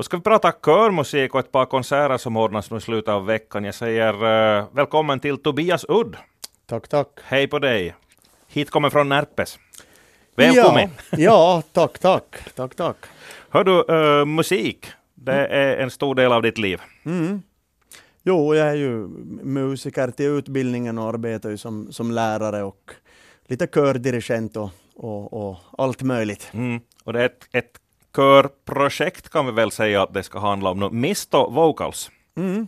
Då ska vi prata körmusik och ett par konserter som ordnas nu i slutet av veckan. Jag säger uh, välkommen till Tobias Udd. Tack, tack. Hej på dig. Hit kommer från Närpes. Välkommen. Ja, ja tack, tack. tack, tack. Hör du, uh, musik, det mm. är en stor del av ditt liv. Mm. Jo, jag är ju musiker till utbildningen och arbetar ju som, som lärare och lite kördirigent och, och, och allt möjligt. Mm. Och det är ett, ett körprojekt kan vi väl säga att det ska handla om nu. Misto Vocals. Mm.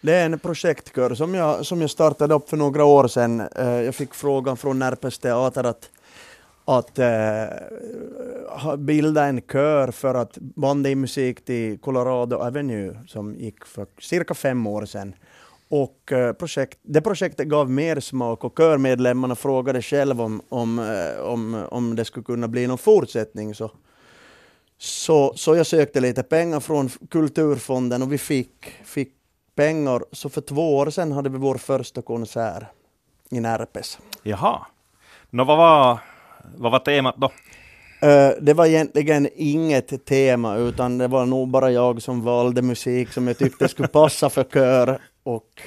Det är en projektkör som jag, som jag startade upp för några år sedan. Eh, jag fick frågan från Närpes Teater att, att uh, bilda en kör för att banda in musik till Colorado Avenue som gick för cirka fem år sedan. Och uh, projekt, det projektet gav mer smak och körmedlemmarna frågade själva om, om, om, om det skulle kunna bli någon fortsättning. Så så, så jag sökte lite pengar från Kulturfonden och vi fick, fick pengar. Så för två år sedan hade vi vår första konsert i Närpes. Jaha. Nå, vad, var, vad var temat då? Uh, det var egentligen inget tema utan det var nog bara jag som valde musik som jag tyckte skulle passa för kör och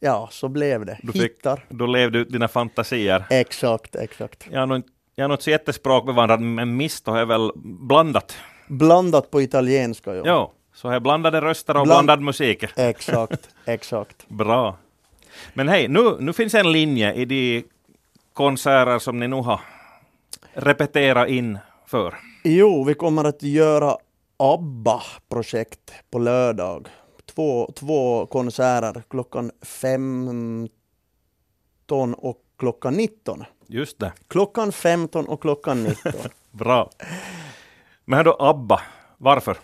ja, så blev det. Du fick, Hittar. Då levde ut dina fantasier. Exakt, exakt. Har nog jag är nog så jättespråkbevandrad, men misto är väl blandat. Blandat på italienska, ja. Jo, så är blandade röster och Bland... blandad musik. Exakt, exakt. Bra. Men hej, nu, nu finns en linje i de konserter som ni nu har repeterat in för. Jo, vi kommer att göra ABBA-projekt på lördag. Två, två konserter klockan 15 och klockan 19. Just det. Klockan 15 och klockan 19. Bra. Men då ABBA, varför?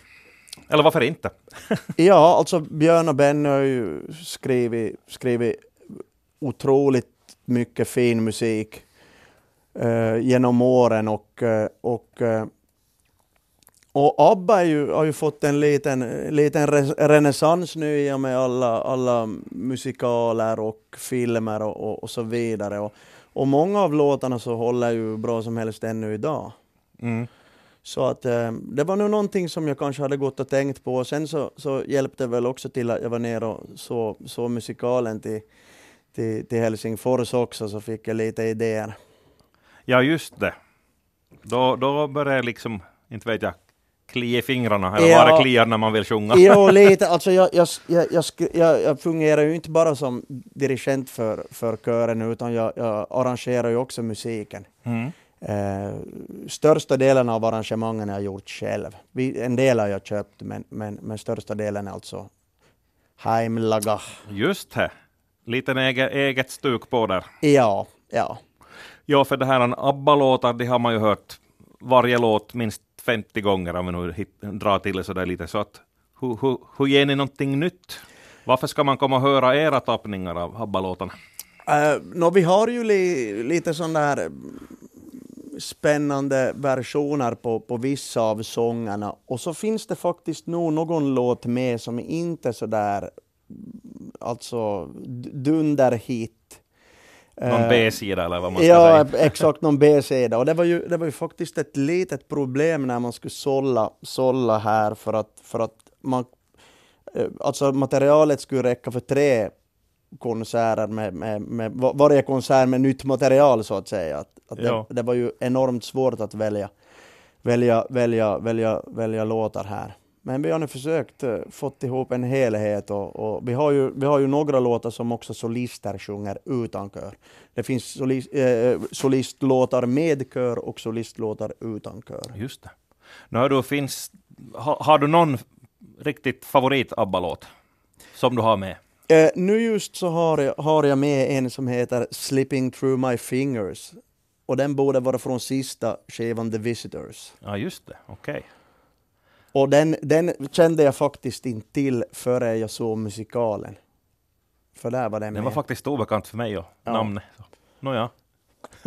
Eller varför inte? ja, alltså Björn och Benny har ju skrivit, skrivit otroligt mycket fin musik uh, genom åren och, uh, och, uh, och ABBA ju, har ju fått en liten, liten renässans nu i och med alla, alla musikaler och filmer och, och, och så vidare. Och, och många av låtarna så håller ju bra som helst ännu idag. Mm. Så att eh, det var nog någonting som jag kanske hade gått och tänkt på. Sen så, så hjälpte det väl också till att jag var nere och såg så musikalen till, till, till Helsingfors också, så fick jag lite idéer. Ja, just det. Då, då började liksom, inte vet jag, klia i fingrarna, eller ja, bara kliar när man vill sjunga? Jo, lite. Alltså jag, jag, jag, jag, fungerar ju inte bara som dirigent för, för kören, utan jag, arrangerar ju också musiken. Mm. Eh, största delen av arrangemangen har jag gjort själv. En del har jag köpt, men, men, största delen är alltså heimlaga. Just det. Liten eget, eget stuk på där. Ja, ja. Ja, för det här ABBA-låtar, det har man ju hört varje låt minst 50 gånger om vi nu drar till det sådär lite. Så att, hur, hur, hur ger ni någonting nytt? Varför ska man komma och höra era tappningar av ABBA-låtarna? Uh, eh, no, vi har ju li, lite sådana här spännande versioner på, på vissa av sångerna och så finns det faktiskt nog någon låt med som inte sådär alltså dunderhit någon eh, B-sida eller vad man ska ja, säga. Ja, exakt, någon B-sida. Och det var, ju, det var ju faktiskt ett litet problem när man skulle sålla, sålla här för att, för att man, eh, alltså materialet skulle räcka för tre konserter med, med, med varje konsert med nytt material så att säga. Att, att det, det, var ju enormt svårt att välja, välja, välja, välja, välja låtar här. Men vi har nu försökt uh, fått ihop en helhet och, och, vi, har ju, vi har ju några låtar som också solister sjunger utan kör. Det finns solist, eh, solistlåtar med kör och solistlåtar utan kör. Just det. Nu du, finns, ha, har du någon riktigt favorit ABBA-låt som du har med? Eh, nu just så har jag, har jag med en som heter Slipping through my fingers. Och den borde vara från sista skivan The Visitors. Ja, just det. Okej. Okay. Och den, den kände jag faktiskt inte till före jag såg musikalen. För där var den Den var faktiskt obekant för mig och ja. namnet. Nåja.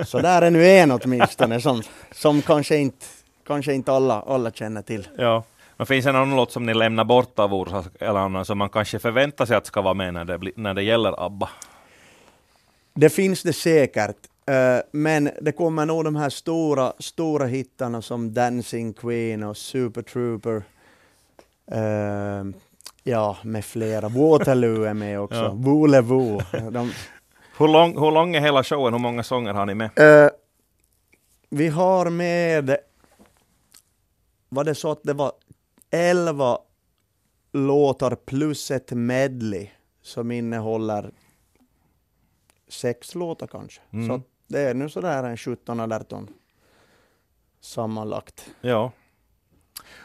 Så där är nu en åtminstone som, som kanske inte, kanske inte alla, alla känner till. Ja. Men finns det någon låt som ni lämnar bort av orsak eller annan som man kanske förväntar sig att ska vara med när det, när det gäller ABBA? Det finns det säkert. Uh, men det kommer nog de här stora, stora hittarna som Dancing Queen och Super Trooper. Eh, ja, med flera. Waterloo är med också. Ja. Volevo. De, Hur, lång, hur lång är hela showen? Hur många sånger har ni med? Eh, vi har med, var det så att det var 11 låtar plus ett medley som innehåller sex låtar kanske. Mm. Så det är nu sådär en 17 eller 18 sammanlagt. Ja.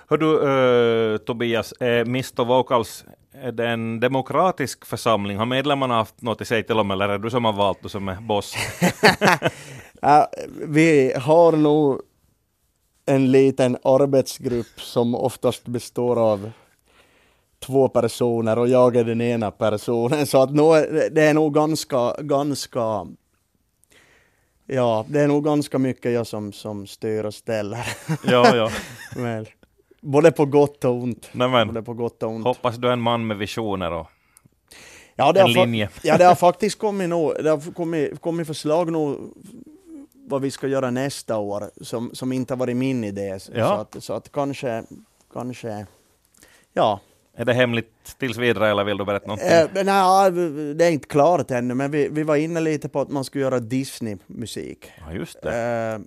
Hör du, eh, Tobias, är Mr Vocals är det en demokratisk församling? Har medlemmarna haft något att säga till om, eller är du som har valt och som är boss? Ja, vi har nog en liten arbetsgrupp som oftast består av två personer och jag är den ena personen. Så att nu det är nog ganska, ganska Ja, det är nog ganska mycket jag som, som styr och ställer. ja, ja. Men, både på gott och ont. Nej, men, Både på gott och ont. hoppas du är en man med visioner och Ja, det en linje. ja, det har faktiskt kommit, nå, det har kommit, kommit förslag nu vad vi ska göra nästa år som, som inte har varit min idé. Så, Ja. att, så att kanske, kanske, ja. Är det hemligt tills vidare eller vill du berätta någonting? Eh, nej, det är inte klart ännu, men vi, vi var inne lite på att man skulle göra Disney-musik. Ja, just det.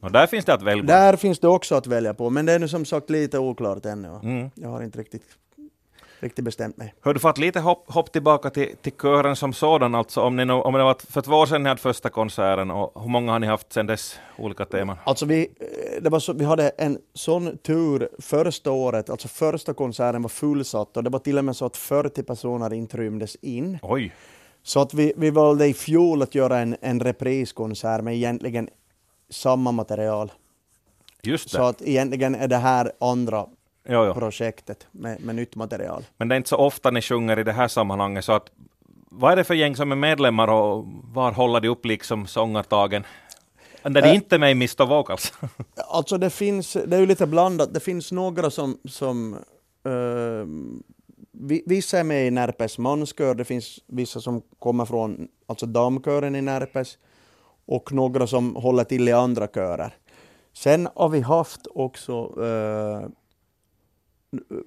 Eh, Och där finns det att välja på. där finns det också att välja på, men det är nu som sagt lite oklart ännu. Mm. Jag har inte riktigt, riktigt bestämt mig. Hör du, för att lite hopp, hopp tillbaka till, till kören som sådan, alltså om, ni om det var för två år sedan ni hade första konserten, och hur många har ni haft sedan dess, olika teman? Alltså vi, eh, det var så, vi hade en sån tur första året, alltså första konserten var fullsatt och det var till och med så att 40 personer intrymdes in. Oj, Så att vi, vi valde i fjol att göra en, en repriskonsert med egentligen samma material. just Så det. att egentligen är det här andra Jo, jo. projektet med, med nytt material. Men det är inte så ofta ni sjunger i det här sammanhanget, så att vad är det för gäng som är medlemmar och var håller de upp liksom sångartagen? När de Äh. inte är med i Mr Vocals. Alltså det finns, det är ju lite blandat. Det finns några som, som vi- vissa är med i Närpes manskör, det finns vissa som kommer från alltså damkören i Närpes och några som håller till i andra körer. Sen har vi haft också eh,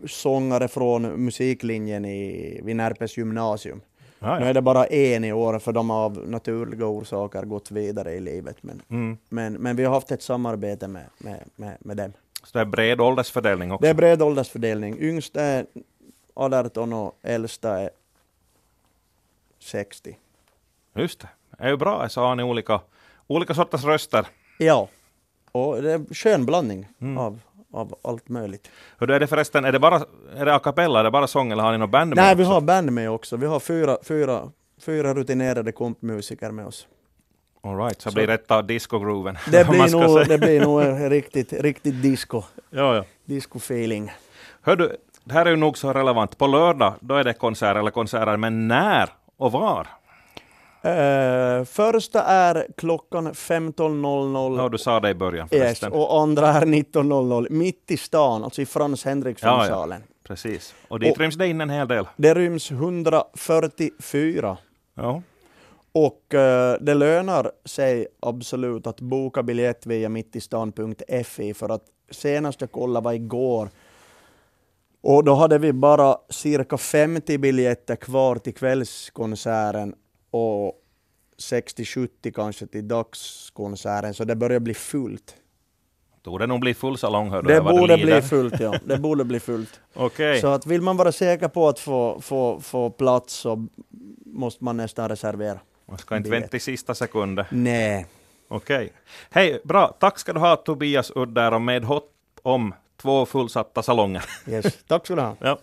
sångare från musiklinjen i, vid Närpes gymnasium. Ja, Nu är det bara en i år för de har av naturliga orsaker gått vidare i livet. Men, Mm. men, men vi har haft ett samarbete med, med, med, med dem. Så det är bred åldersfördelning också. Det är bred åldersfördelning. Yngst är 18 och äldsta är 60. Just det. Det är ju bra, så har ni olika, olika sorters röster. Ja, och det är skön blandning Mm. av, av allt möjligt. Hur är det förresten, är det bara är det a cappella, är det bara sång eller har ni något band med Nej, vi också? har band med också. Vi har fyra, fyra, fyra rutinerade kompmusiker med oss. All right, så, Så- blir rätta disco-grooven. Det blir nog, det blir nog en riktigt, riktigt disco, Ja, ja. disco-feeling. Hör du, det här är ju nog så relevant. På lördag, då är det konsert eller konserter, men när och var? Eh, första är klockan 15.00 Ja, du sa det i början yes, förresten. och andra är 19.00 mitt i stan, alltså i Frans Henriksson-salen. Precis. Och dit Och- ryms det in en hel del. Det ryms 144 Ja. och eh, det lönar sig absolut att boka biljett via mittistan.fi för att senast jag kollade var igår och då hade vi bara cirka 50 biljetter kvar till kvällskonserten och 60-70 kanske till dagskonserten så det börjar bli fullt. Det nog bli full salong, hör du. Det borde bli fullt ja, det borde bli fullt. Okej. Så att vill man vara säker på att få, få, få plats så måste man nästan reservera. Man ska inte vänta i sista sekunden. Nej. Okej. Hej, bra. Tack ska du ha Tobias Udder och med hopp om två fullsatta salonger. Yes. Tack ska du ha. Ja.